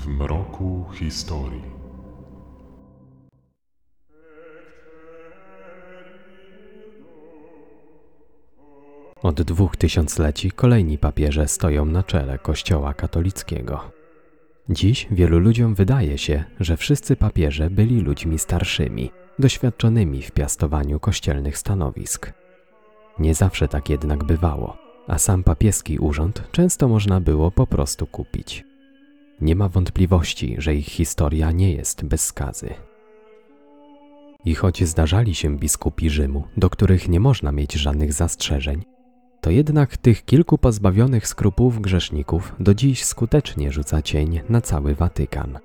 w mroku historii. Od dwóch tysiącleci kolejni papieże stoją na czele Kościoła katolickiego. Dziś wielu ludziom wydaje się, że wszyscy papieże byli ludźmi starszymi, doświadczonymi w piastowaniu kościelnych stanowisk. Nie zawsze tak jednak bywało, a sam papieski urząd często można było po prostu kupić. Nie ma wątpliwości, że ich historia nie jest bez skazy. I choć zdarzali się biskupi Rzymu, do których nie można mieć żadnych zastrzeżeń, to jednak tych kilku pozbawionych skrupułów grzeszników do dziś skutecznie rzuca cień na cały Watykan.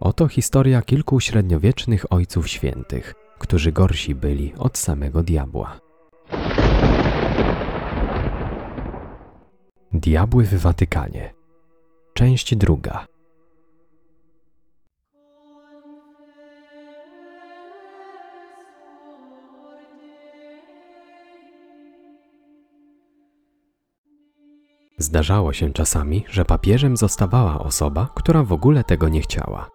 Oto historia kilku średniowiecznych ojców świętych, którzy gorsi byli od samego diabła. Diabły w Watykanie. Część druga. Zdarzało się czasami, że papieżem zostawała osoba, która w ogóle tego nie chciała.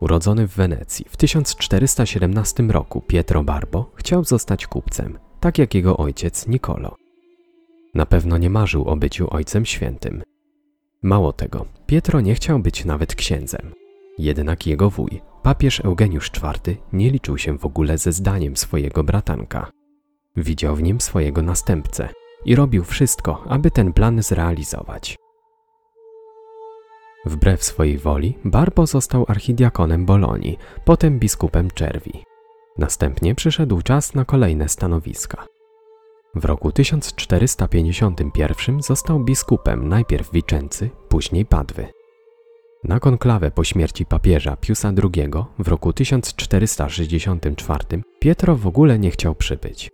Urodzony w Wenecji w 1417 roku Pietro Barbo chciał zostać kupcem, tak jak jego ojciec Nicolo. Na pewno nie marzył o byciu ojcem świętym. Mało tego, Pietro nie chciał być nawet księdzem. Jednak jego wuj, papież Eugeniusz IV, nie liczył się w ogóle ze zdaniem swojego bratanka. Widział w nim swojego następcę i robił wszystko, aby ten plan zrealizować. Wbrew swojej woli, Barbo został archidiakonem Bolonii, potem biskupem Czerwi. Następnie przyszedł czas na kolejne stanowiska. W roku 1451 został biskupem najpierw Wiczęcy, później Padwy. Na konklawę po śmierci papieża Piusa II w roku 1464 Pietro w ogóle nie chciał przybyć.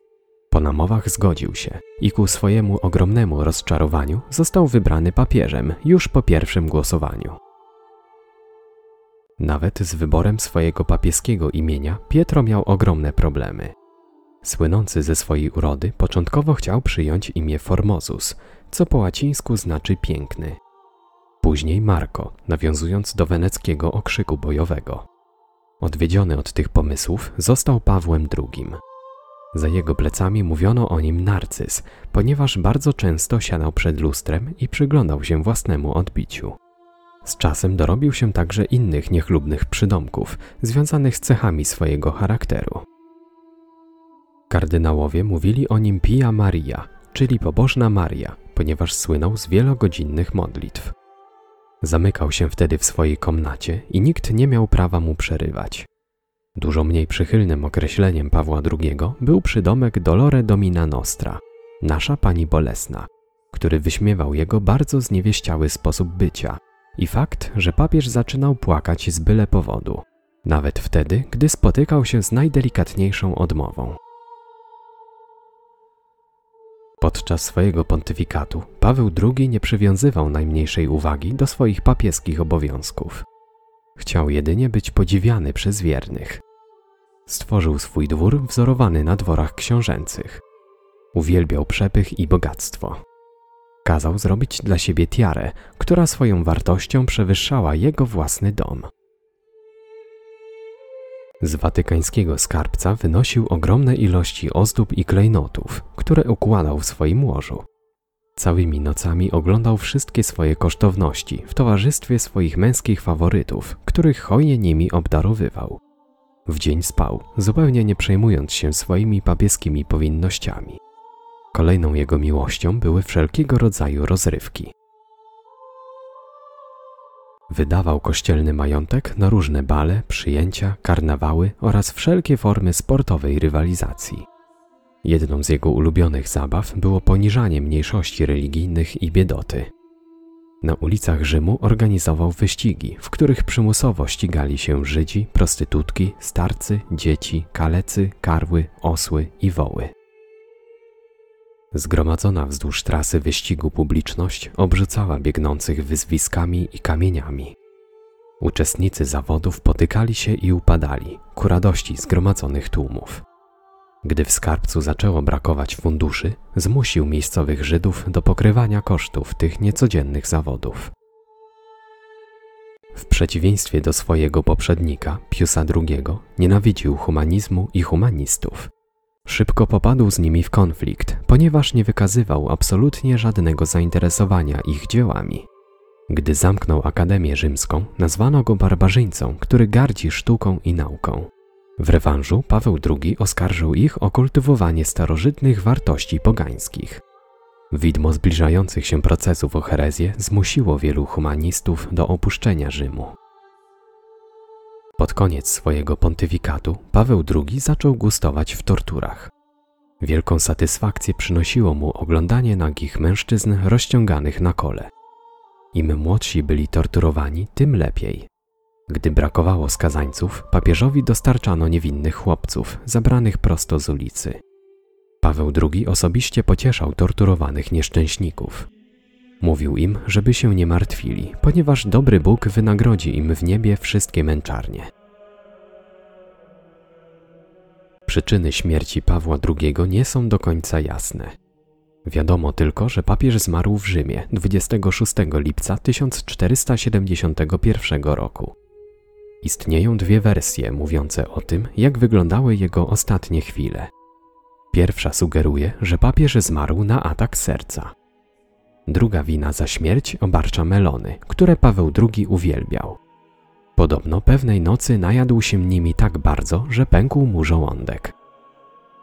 Po namowach zgodził się i ku swojemu ogromnemu rozczarowaniu został wybrany papieżem już po pierwszym głosowaniu. Nawet z wyborem swojego papieskiego imienia Pietro miał ogromne problemy. Słynący ze swojej urody początkowo chciał przyjąć imię Formosus, co po łacińsku znaczy piękny. Później Marco, nawiązując do weneckiego okrzyku bojowego. Odwiedziony od tych pomysłów został Pawłem II. Za jego plecami mówiono o nim narcyz, ponieważ bardzo często siadał przed lustrem i przyglądał się własnemu odbiciu. Z czasem dorobił się także innych niechlubnych przydomków, związanych z cechami swojego charakteru. Kardynałowie mówili o nim Pia Maria, czyli pobożna Maria, ponieważ słynął z wielogodzinnych modlitw. Zamykał się wtedy w swojej komnacie i nikt nie miał prawa mu przerywać. Dużo mniej przychylnym określeniem Pawła II był przydomek Dolore Domina Nostra, nasza Pani Bolesna, który wyśmiewał jego bardzo zniewieściały sposób bycia i fakt, że papież zaczynał płakać z byle powodu, nawet wtedy, gdy spotykał się z najdelikatniejszą odmową. Podczas swojego pontyfikatu Paweł II nie przywiązywał najmniejszej uwagi do swoich papieskich obowiązków. Chciał jedynie być podziwiany przez wiernych. Stworzył swój dwór wzorowany na dworach książęcych. Uwielbiał przepych i bogactwo. Kazał zrobić dla siebie tiarę, która swoją wartością przewyższała jego własny dom. Z watykańskiego skarbca wynosił ogromne ilości ozdób i klejnotów, które układał w swoim łożu. Całymi nocami oglądał wszystkie swoje kosztowności w towarzystwie swoich męskich faworytów, których hojnie nimi obdarowywał. W dzień spał, zupełnie nie przejmując się swoimi papieskimi powinnościami. Kolejną jego miłością były wszelkiego rodzaju rozrywki. Wydawał kościelny majątek na różne bale, przyjęcia, karnawały oraz wszelkie formy sportowej rywalizacji. Jedną z jego ulubionych zabaw było poniżanie mniejszości religijnych i biedoty. Na ulicach Rzymu organizował wyścigi, w których przymusowo ścigali się Żydzi, prostytutki, starcy, dzieci, kalecy, karły, osły i woły. Zgromadzona wzdłuż trasy wyścigu publiczność obrzucała biegnących wyzwiskami i kamieniami. Uczestnicy zawodów potykali się i upadali ku radości zgromadzonych tłumów. Gdy w skarbcu zaczęło brakować funduszy, zmusił miejscowych Żydów do pokrywania kosztów tych niecodziennych zawodów. W przeciwieństwie do swojego poprzednika, Piusa II, nienawidził humanizmu i humanistów. Szybko popadł z nimi w konflikt, ponieważ nie wykazywał absolutnie żadnego zainteresowania ich dziełami. Gdy zamknął Akademię Rzymską, nazwano go barbarzyńcą, który gardzi sztuką i nauką. W rewanżu Paweł II oskarżył ich o kultywowanie starożytnych wartości pogańskich. Widmo zbliżających się procesów o herezję zmusiło wielu humanistów do opuszczenia Rzymu. Pod koniec swojego pontyfikatu Paweł II zaczął gustować w torturach. Wielką satysfakcję przynosiło mu oglądanie nagich mężczyzn rozciąganych na kole. Im młodsi byli torturowani, tym lepiej. Gdy brakowało skazańców, papieżowi dostarczano niewinnych chłopców, zabranych prosto z ulicy. Paweł II osobiście pocieszał torturowanych nieszczęśników. Mówił im, żeby się nie martwili, ponieważ dobry Bóg wynagrodzi im w niebie wszystkie męczarnie. Przyczyny śmierci Pawła II nie są do końca jasne. Wiadomo tylko, że papież zmarł w Rzymie 26 lipca 1471 roku. Istnieją dwie wersje mówiące o tym, jak wyglądały jego ostatnie chwile. Pierwsza sugeruje, że papież zmarł na atak serca. Druga wina za śmierć obarcza melony, które Paweł II uwielbiał. Podobno pewnej nocy najadł się nimi tak bardzo, że pękł mu żołądek.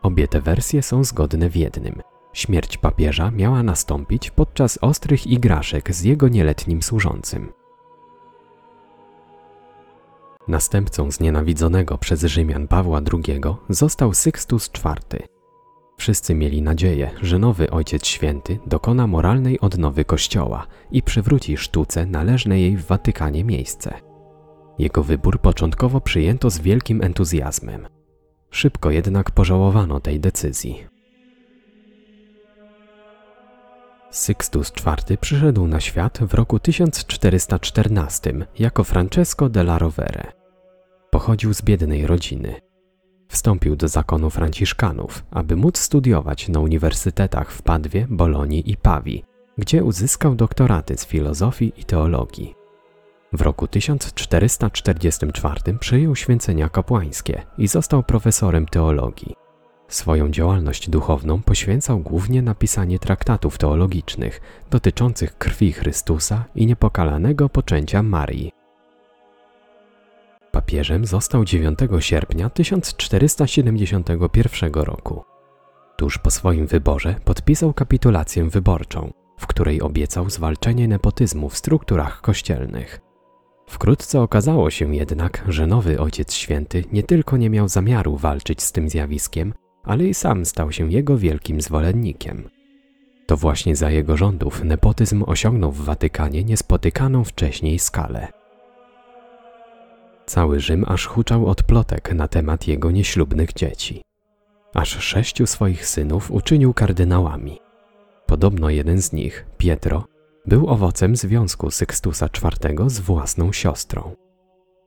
Obie te wersje są zgodne w jednym. Śmierć papieża miała nastąpić podczas ostrych igraszek z jego nieletnim służącym. Następcą znienawidzonego przez Rzymian Pawła II został Sykstus IV. Wszyscy mieli nadzieję, że nowy Ojciec Święty dokona moralnej odnowy Kościoła i przywróci sztuce należne jej w Watykanie miejsce. Jego wybór początkowo przyjęto z wielkim entuzjazmem. Szybko jednak pożałowano tej decyzji. Sykstus IV przyszedł na świat w roku 1414 jako Francesco della Rovere. Pochodził z biednej rodziny. Wstąpił do zakonu franciszkanów, aby móc studiować na uniwersytetach w Padwie, Bolonii i Pawi, gdzie uzyskał doktoraty z filozofii i teologii. W roku 1444 przyjął święcenia kapłańskie i został profesorem teologii. Swoją działalność duchowną poświęcał głównie na pisanie traktatów teologicznych dotyczących krwi Chrystusa i niepokalanego poczęcia Marii. Papieżem został 9 sierpnia 1471 roku. Tuż po swoim wyborze podpisał kapitulację wyborczą, w której obiecał zwalczenie nepotyzmu w strukturach kościelnych. Wkrótce okazało się jednak, że nowy Ojciec Święty nie tylko nie miał zamiaru walczyć z tym zjawiskiem, ale i sam stał się jego wielkim zwolennikiem. To właśnie za jego rządów nepotyzm osiągnął w Watykanie niespotykaną wcześniej skalę. Cały Rzym aż huczał od plotek na temat jego nieślubnych dzieci. Aż sześciu swoich synów uczynił kardynałami. Podobno jeden z nich, Pietro, był owocem związku Sykstusa IV z własną siostrą.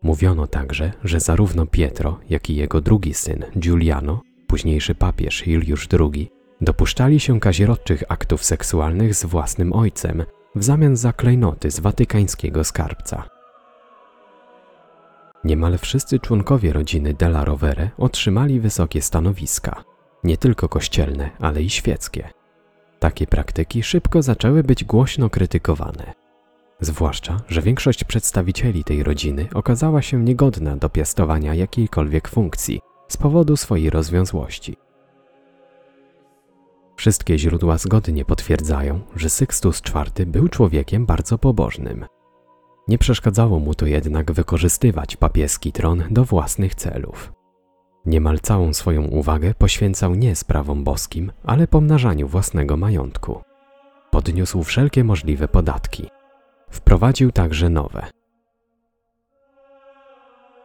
Mówiono także, że zarówno Pietro, jak i jego drugi syn, Giuliano, późniejszy papież Juliusz II, dopuszczali się kazirodczych aktów seksualnych z własnym ojcem w zamian za klejnoty z watykańskiego skarbca. Niemal wszyscy członkowie rodziny Della Rovere otrzymali wysokie stanowiska, nie tylko kościelne, ale i świeckie. Takie praktyki szybko zaczęły być głośno krytykowane. Zwłaszcza, że większość przedstawicieli tej rodziny okazała się niegodna do piastowania jakiejkolwiek funkcji z powodu swojej rozwiązłości. Wszystkie źródła zgodnie potwierdzają, że Sykstus IV był człowiekiem bardzo pobożnym. Nie przeszkadzało mu to jednak wykorzystywać papieski tron do własnych celów. Niemal całą swoją uwagę poświęcał nie sprawom boskim, ale pomnażaniu własnego majątku. Podniósł wszelkie możliwe podatki. Wprowadził także nowe.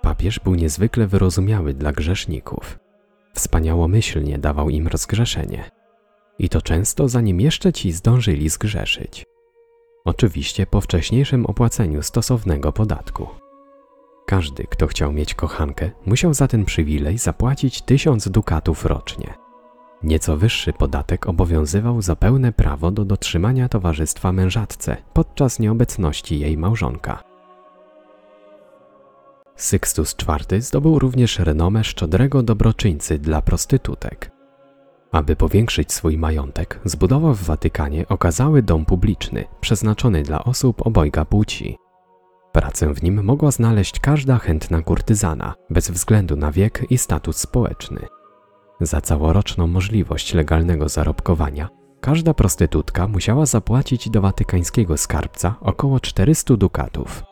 Papież był niezwykle wyrozumiały dla grzeszników. Wspaniałomyślnie dawał im rozgrzeszenie. I to często zanim jeszcze ci zdążyli zgrzeszyć. Oczywiście po wcześniejszym opłaceniu stosownego podatku. Każdy, kto chciał mieć kochankę, musiał za ten przywilej zapłacić tysiąc dukatów rocznie. Nieco wyższy podatek obowiązywał za pełne prawo do dotrzymania towarzystwa mężatce podczas nieobecności jej małżonka. Sykstus IV zdobył również renomę szczodrego dobroczyńcy dla prostytutek. Aby powiększyć swój majątek, zbudował w Watykanie okazały dom publiczny, przeznaczony dla osób obojga płci. Pracę w nim mogła znaleźć każda chętna kurtyzana, bez względu na wiek i status społeczny. Za całoroczną możliwość legalnego zarobkowania, każda prostytutka musiała zapłacić do watykańskiego skarbca około 400 dukatów.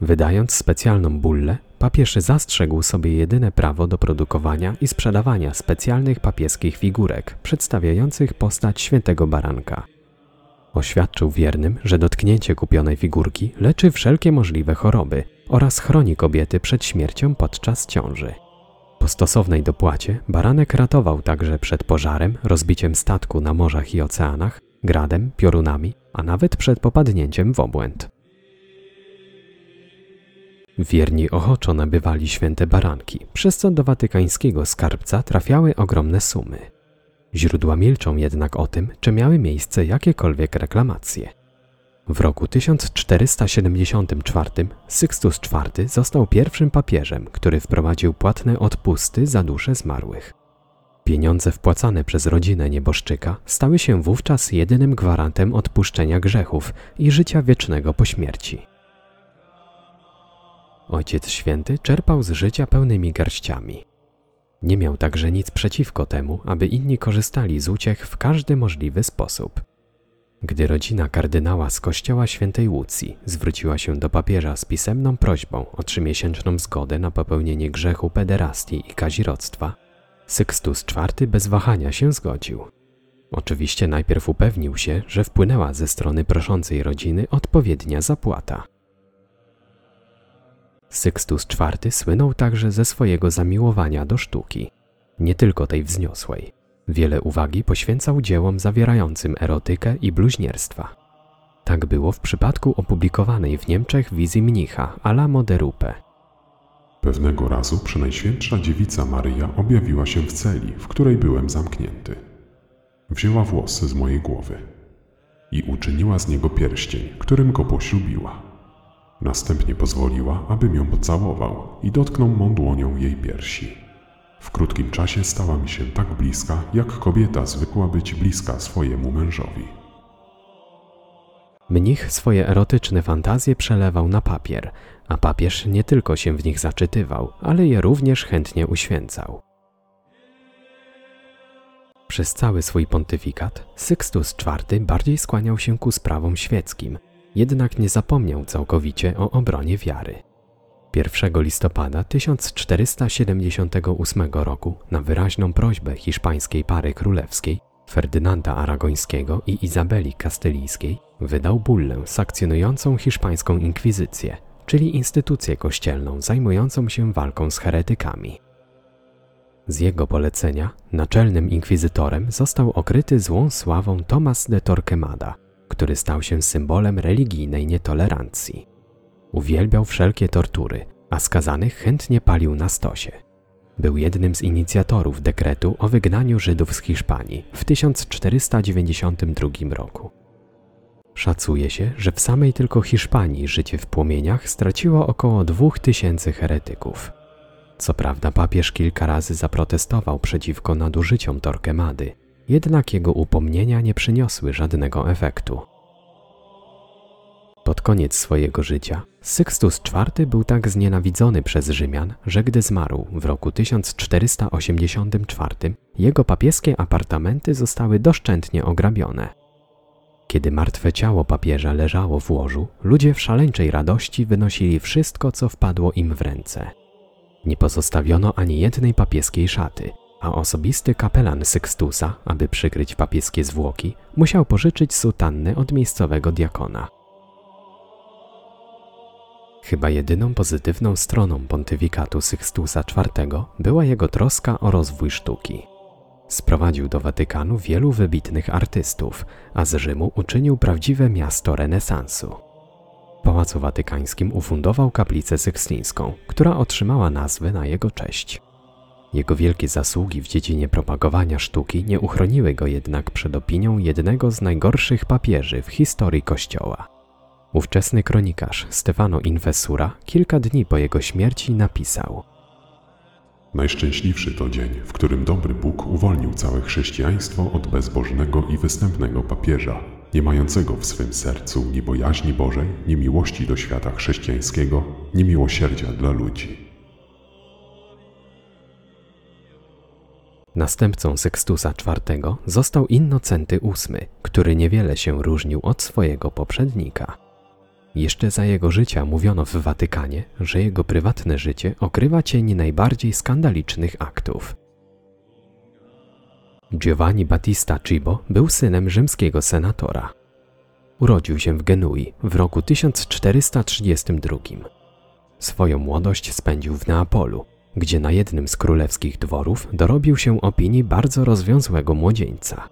Wydając specjalną bullę, papież zastrzegł sobie jedyne prawo do produkowania i sprzedawania specjalnych papieskich figurek przedstawiających postać świętego baranka. Oświadczył wiernym, że dotknięcie kupionej figurki leczy wszelkie możliwe choroby oraz chroni kobiety przed śmiercią podczas ciąży. Po stosownej dopłacie baranek ratował także przed pożarem, rozbiciem statku na morzach i oceanach, gradem, piorunami, a nawet przed popadnięciem w obłęd. Wierni ochoczo nabywali święte baranki, przez co do watykańskiego skarbca trafiały ogromne sumy. Źródła milczą jednak o tym, czy miały miejsce jakiekolwiek reklamacje. W roku 1474 Sykstus IV został pierwszym papieżem, który wprowadził płatne odpusty za dusze zmarłych. Pieniądze wpłacane przez rodzinę nieboszczyka stały się wówczas jedynym gwarantem odpuszczenia grzechów i życia wiecznego po śmierci. Ojciec Święty czerpał z życia pełnymi garściami. Nie miał także nic przeciwko temu, aby inni korzystali z uciech w każdy możliwy sposób. Gdy rodzina kardynała z kościoła świętej Łucji zwróciła się do papieża z pisemną prośbą o trzymiesięczną zgodę na popełnienie grzechu pederastii i kazirodztwa, Sykstus IV bez wahania się zgodził. Oczywiście najpierw upewnił się, że wpłynęła ze strony proszącej rodziny odpowiednia zapłata. Sykstus IV słynął także ze swojego zamiłowania do sztuki, nie tylko tej wzniosłej. Wiele uwagi poświęcał dziełom zawierającym erotykę i bluźnierstwa. Tak było w przypadku opublikowanej w Niemczech wizji mnicha Alamo de Rupe. Pewnego razu Przenajświętsza Dziewica Maryja objawiła się w celi, w której byłem zamknięty. Wzięła włosy z mojej głowy i uczyniła z niego pierścień, którym go poślubiła. Następnie pozwoliła, abym ją pocałował i dotknął mą dłonią jej piersi. W krótkim czasie stała mi się tak bliska, jak kobieta zwykła być bliska swojemu mężowi. Mnich swoje erotyczne fantazje przelewał na papier, a papież nie tylko się w nich zaczytywał, ale je również chętnie uświęcał. Przez cały swój pontyfikat Sykstus IV bardziej skłaniał się ku sprawom świeckim, jednak nie zapomniał całkowicie o obronie wiary. 1 listopada 1478 roku na wyraźną prośbę hiszpańskiej pary królewskiej Ferdynanda Aragońskiego i Izabeli Kastylijskiej wydał bullę sankcjonującą hiszpańską inkwizycję, czyli instytucję kościelną zajmującą się walką z heretykami. Z jego polecenia naczelnym inkwizytorem został okryty złą sławą Tomas de Torquemada, który stał się symbolem religijnej nietolerancji. Uwielbiał wszelkie tortury, a skazanych chętnie palił na stosie. Był jednym z inicjatorów dekretu o wygnaniu Żydów z Hiszpanii w 1492 roku. Szacuje się, że w samej tylko Hiszpanii życie w płomieniach straciło około 2000 heretyków. Co prawda papież kilka razy zaprotestował przeciwko nadużyciom Torquemady, jednak jego upomnienia nie przyniosły żadnego efektu. Pod koniec swojego życia Sykstus IV był tak znienawidzony przez Rzymian, że gdy zmarł w roku 1484, jego papieskie apartamenty zostały doszczętnie ograbione. Kiedy martwe ciało papieża leżało w łożu, ludzie w szaleńczej radości wynosili wszystko, co wpadło im w ręce. Nie pozostawiono ani jednej papieskiej szaty, a osobisty kapelan Sykstusa, aby przykryć papieskie zwłoki, musiał pożyczyć sutannę od miejscowego diakona. Chyba jedyną pozytywną stroną pontyfikatu Sykstusa IV była jego troska o rozwój sztuki. Sprowadził do Watykanu wielu wybitnych artystów, a z Rzymu uczynił prawdziwe miasto renesansu. W Pałacu Watykańskim ufundował kaplicę sykstyńską, która otrzymała nazwę na jego cześć. Jego wielkie zasługi w dziedzinie propagowania sztuki nie uchroniły go jednak przed opinią jednego z najgorszych papieży w historii Kościoła. Ówczesny kronikarz Stefano Infessura kilka dni po jego śmierci napisał: Najszczęśliwszy to dzień, w którym dobry Bóg uwolnił całe chrześcijaństwo od bezbożnego i występnego papieża, nie mającego w swym sercu ni bojaźni Bożej, ni miłości do świata chrześcijańskiego, ni miłosierdzia dla ludzi. Następcą Sextusa IV został Innocenty VIII, który niewiele się różnił od swojego poprzednika. Jeszcze za jego życia mówiono w Watykanie, że jego prywatne życie okrywa cień najbardziej skandalicznych aktów. Giovanni Battista Cibo był synem rzymskiego senatora. Urodził się w Genui w roku 1432. Swoją młodość spędził w Neapolu, gdzie na jednym z królewskich dworów dorobił się opinii bardzo rozwiązłego młodzieńca.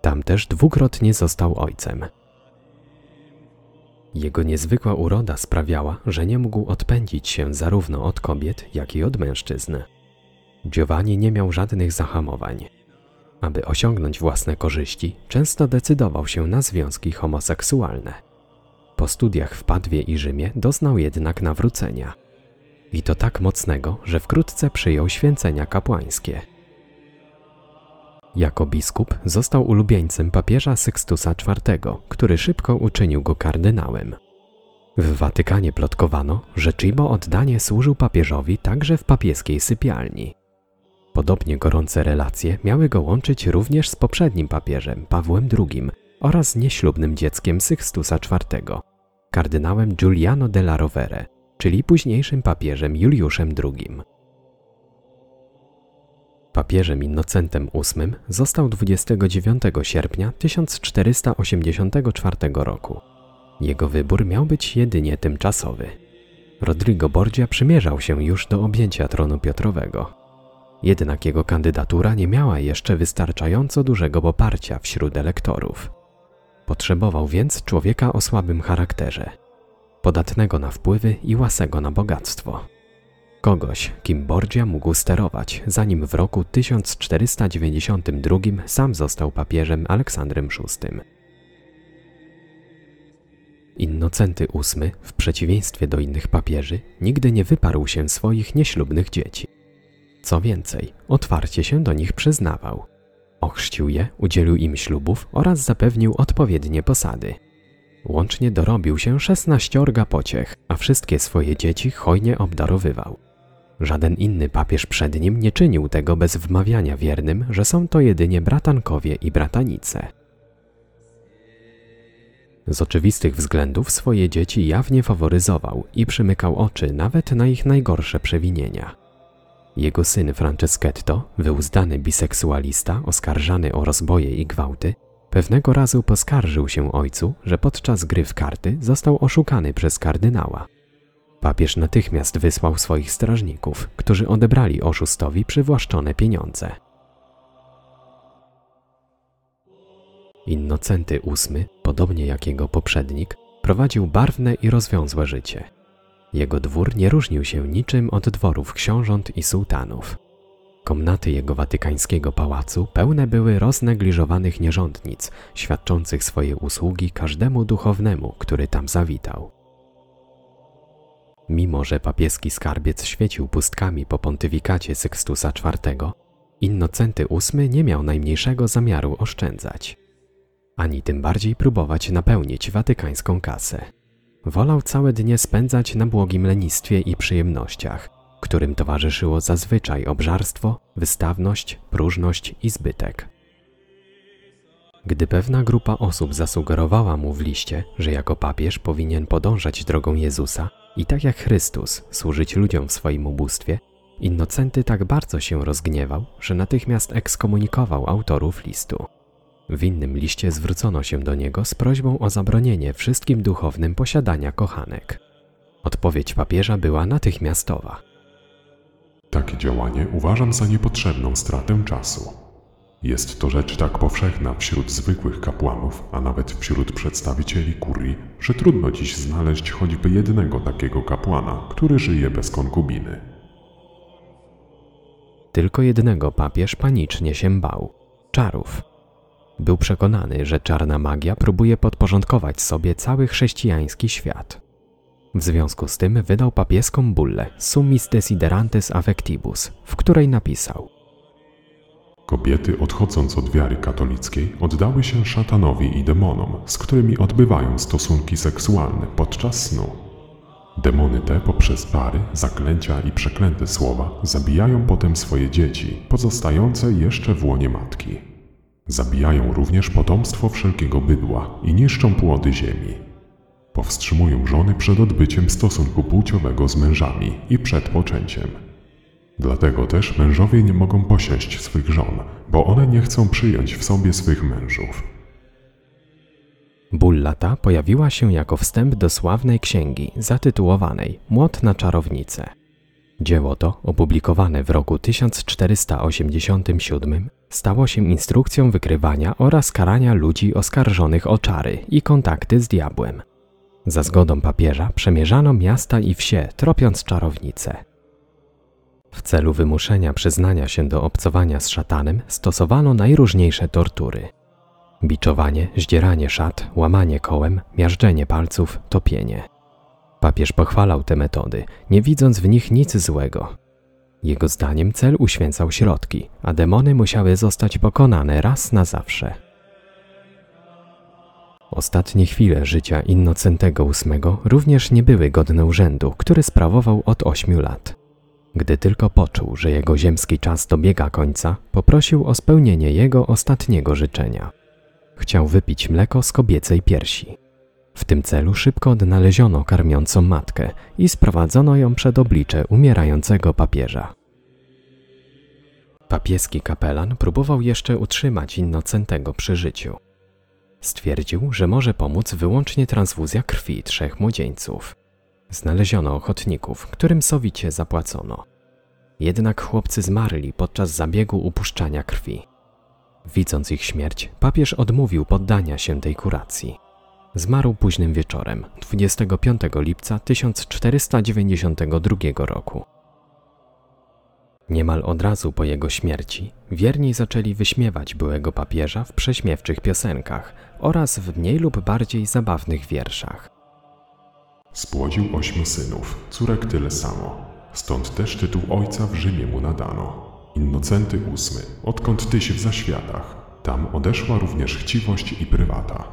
Tam też dwukrotnie został ojcem. Jego niezwykła uroda sprawiała, że nie mógł odpędzić się zarówno od kobiet, jak i od mężczyzn. Giovanni nie miał żadnych zahamowań. Aby osiągnąć własne korzyści, często decydował się na związki homoseksualne. Po studiach w Padwie i Rzymie doznał jednak nawrócenia. I to tak mocnego, że wkrótce przyjął święcenia kapłańskie. Jako biskup został ulubieńcem papieża Sextusa IV, który szybko uczynił go kardynałem. W Watykanie plotkowano, że Cibo oddanie służył papieżowi także w papieskiej sypialni. Podobnie gorące relacje miały go łączyć również z poprzednim papieżem Pawłem II oraz nieślubnym dzieckiem Sextusa IV, kardynałem Giuliano della Rovere, czyli późniejszym papieżem Juliuszem II. Papieżem Innocentem VIII został 29 sierpnia 1484 roku. Jego wybór miał być jedynie tymczasowy. Rodrigo Borgia przymierzał się już do objęcia tronu Piotrowego. Jednak jego kandydatura nie miała jeszcze wystarczająco dużego poparcia wśród elektorów. Potrzebował więc człowieka o słabym charakterze, podatnego na wpływy i łasego na bogactwo. Kogoś, kim Borgia mógł sterować, zanim w roku 1492 sam został papieżem Aleksandrem VI. Innocenty VIII, w przeciwieństwie do innych papieży, nigdy nie wyparł się swoich nieślubnych dzieci. Co więcej, otwarcie się do nich przyznawał. Ochrzcił je, udzielił im ślubów oraz zapewnił odpowiednie posady. Łącznie dorobił się szesnaściorga pociech, a wszystkie swoje dzieci hojnie obdarowywał. Żaden inny papież przed nim nie czynił tego bez wmawiania wiernym, że są to jedynie bratankowie i bratanice. Z oczywistych względów swoje dzieci jawnie faworyzował i przymykał oczy nawet na ich najgorsze przewinienia. Jego syn Franceschetto, wyuzdany biseksualista oskarżany o rozboje i gwałty, pewnego razu poskarżył się ojcu, że podczas gry w karty został oszukany przez kardynała. Papież natychmiast wysłał swoich strażników, którzy odebrali oszustowi przywłaszczone pieniądze. Innocenty VIII, podobnie jak jego poprzednik, prowadził barwne i rozwiązłe życie. Jego dwór nie różnił się niczym od dworów książąt i sułtanów. Komnaty jego watykańskiego pałacu pełne były roznegliżowanych nierządnic, świadczących swoje usługi każdemu duchownemu, który tam zawitał. Mimo, że papieski skarbiec świecił pustkami po pontyfikacie Sextusa IV, Innocenty VIII nie miał najmniejszego zamiaru oszczędzać, ani tym bardziej próbować napełnić watykańską kasę. Wolał całe dnie spędzać na błogim lenistwie i przyjemnościach, którym towarzyszyło zazwyczaj obżarstwo, wystawność, próżność i zbytek. Gdy pewna grupa osób zasugerowała mu w liście, że jako papież powinien podążać drogą Jezusa i tak jak Chrystus służyć ludziom w swoim ubóstwie, Innocenty tak bardzo się rozgniewał, że natychmiast ekskomunikował autorów listu. W innym liście zwrócono się do niego z prośbą o zabronienie wszystkim duchownym posiadania kochanek. Odpowiedź papieża była natychmiastowa. Takie działanie uważam za niepotrzebną stratę czasu. Jest to rzecz tak powszechna wśród zwykłych kapłanów, a nawet wśród przedstawicieli kurii, że trudno dziś znaleźć choćby jednego takiego kapłana, który żyje bez konkubiny. Tylko jednego papież panicznie się bał czarów. Był przekonany, że czarna magia próbuje podporządkować sobie cały chrześcijański świat. W związku z tym wydał papieską bullę Summis Desiderantes Affectibus, w której napisał Kobiety, odchodząc od wiary katolickiej, oddały się szatanowi i demonom, z którymi odbywają stosunki seksualne podczas snu. Demony te poprzez pary, zaklęcia i przeklęte słowa zabijają potem swoje dzieci, pozostające jeszcze w łonie matki. Zabijają również potomstwo wszelkiego bydła i niszczą płody ziemi. Powstrzymują żony przed odbyciem stosunku płciowego z mężami i przed poczęciem. Dlatego też mężowie nie mogą posiąść swych żon, bo one nie chcą przyjąć w sobie swych mężów. Bulla ta pojawiła się jako wstęp do sławnej księgi zatytułowanej Młot na czarownicę. Dzieło to, opublikowane w roku 1487, stało się instrukcją wykrywania oraz karania ludzi oskarżonych o czary i kontakty z diabłem. Za zgodą papieża przemierzano miasta i wsie, tropiąc czarownice. W celu wymuszenia przyznania się do obcowania z szatanem stosowano najróżniejsze tortury. Biczowanie, zdzieranie szat, łamanie kołem, miażdżenie palców, topienie. Papież pochwalał te metody, nie widząc w nich nic złego. Jego zdaniem cel uświęcał środki, a demony musiały zostać pokonane raz na zawsze. Ostatnie chwile życia Innocentego VIII również nie były godne urzędu, który sprawował od ośmiu lat. Gdy tylko poczuł, że jego ziemski czas dobiega końca, poprosił o spełnienie jego ostatniego życzenia. Chciał wypić mleko z kobiecej piersi. W tym celu szybko odnaleziono karmiącą matkę i sprowadzono ją przed oblicze umierającego papieża. Papieski kapelan próbował jeszcze utrzymać Innocentego przy życiu. Stwierdził, że może pomóc wyłącznie transfuzja krwi trzech młodzieńców. Znaleziono ochotników, którym sowicie zapłacono. Jednak chłopcy zmarli podczas zabiegu upuszczania krwi. Widząc ich śmierć, papież odmówił poddania się tej kuracji. Zmarł późnym wieczorem, 25 lipca 1492 roku. Niemal od razu po jego śmierci wierni zaczęli wyśmiewać byłego papieża w prześmiewczych piosenkach oraz w mniej lub bardziej zabawnych wierszach. Spłodził ośmiu synów, córek tyle samo. Stąd też tytuł ojca w Rzymie mu nadano. Innocenty ósmy, odkąd tyś w zaświatach. Tam odeszła również chciwość i prywata.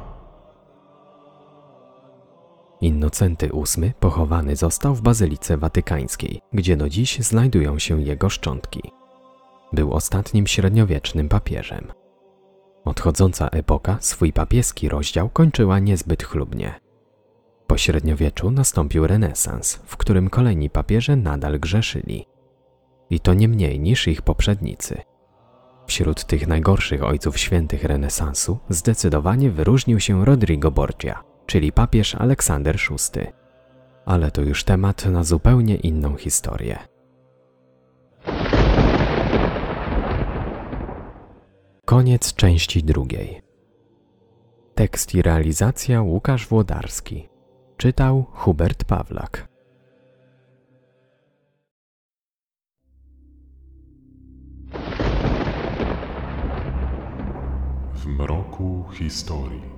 Innocenty VIII pochowany został w Bazylice Watykańskiej, gdzie do dziś znajdują się jego szczątki. Był ostatnim średniowiecznym papieżem. Odchodząca epoka swój papieski rozdział kończyła niezbyt chlubnie. Po średniowieczu nastąpił renesans, w którym kolejni papieże nadal grzeszyli. I to nie mniej niż ich poprzednicy. Wśród tych najgorszych ojców świętych renesansu zdecydowanie wyróżnił się Rodrigo Borgia, czyli papież Aleksander VI. Ale to już temat na zupełnie inną historię. Koniec części drugiej. Tekst i realizacja Łukasz Włodarski. Czytał Hubert Pawlak. W mroku historii.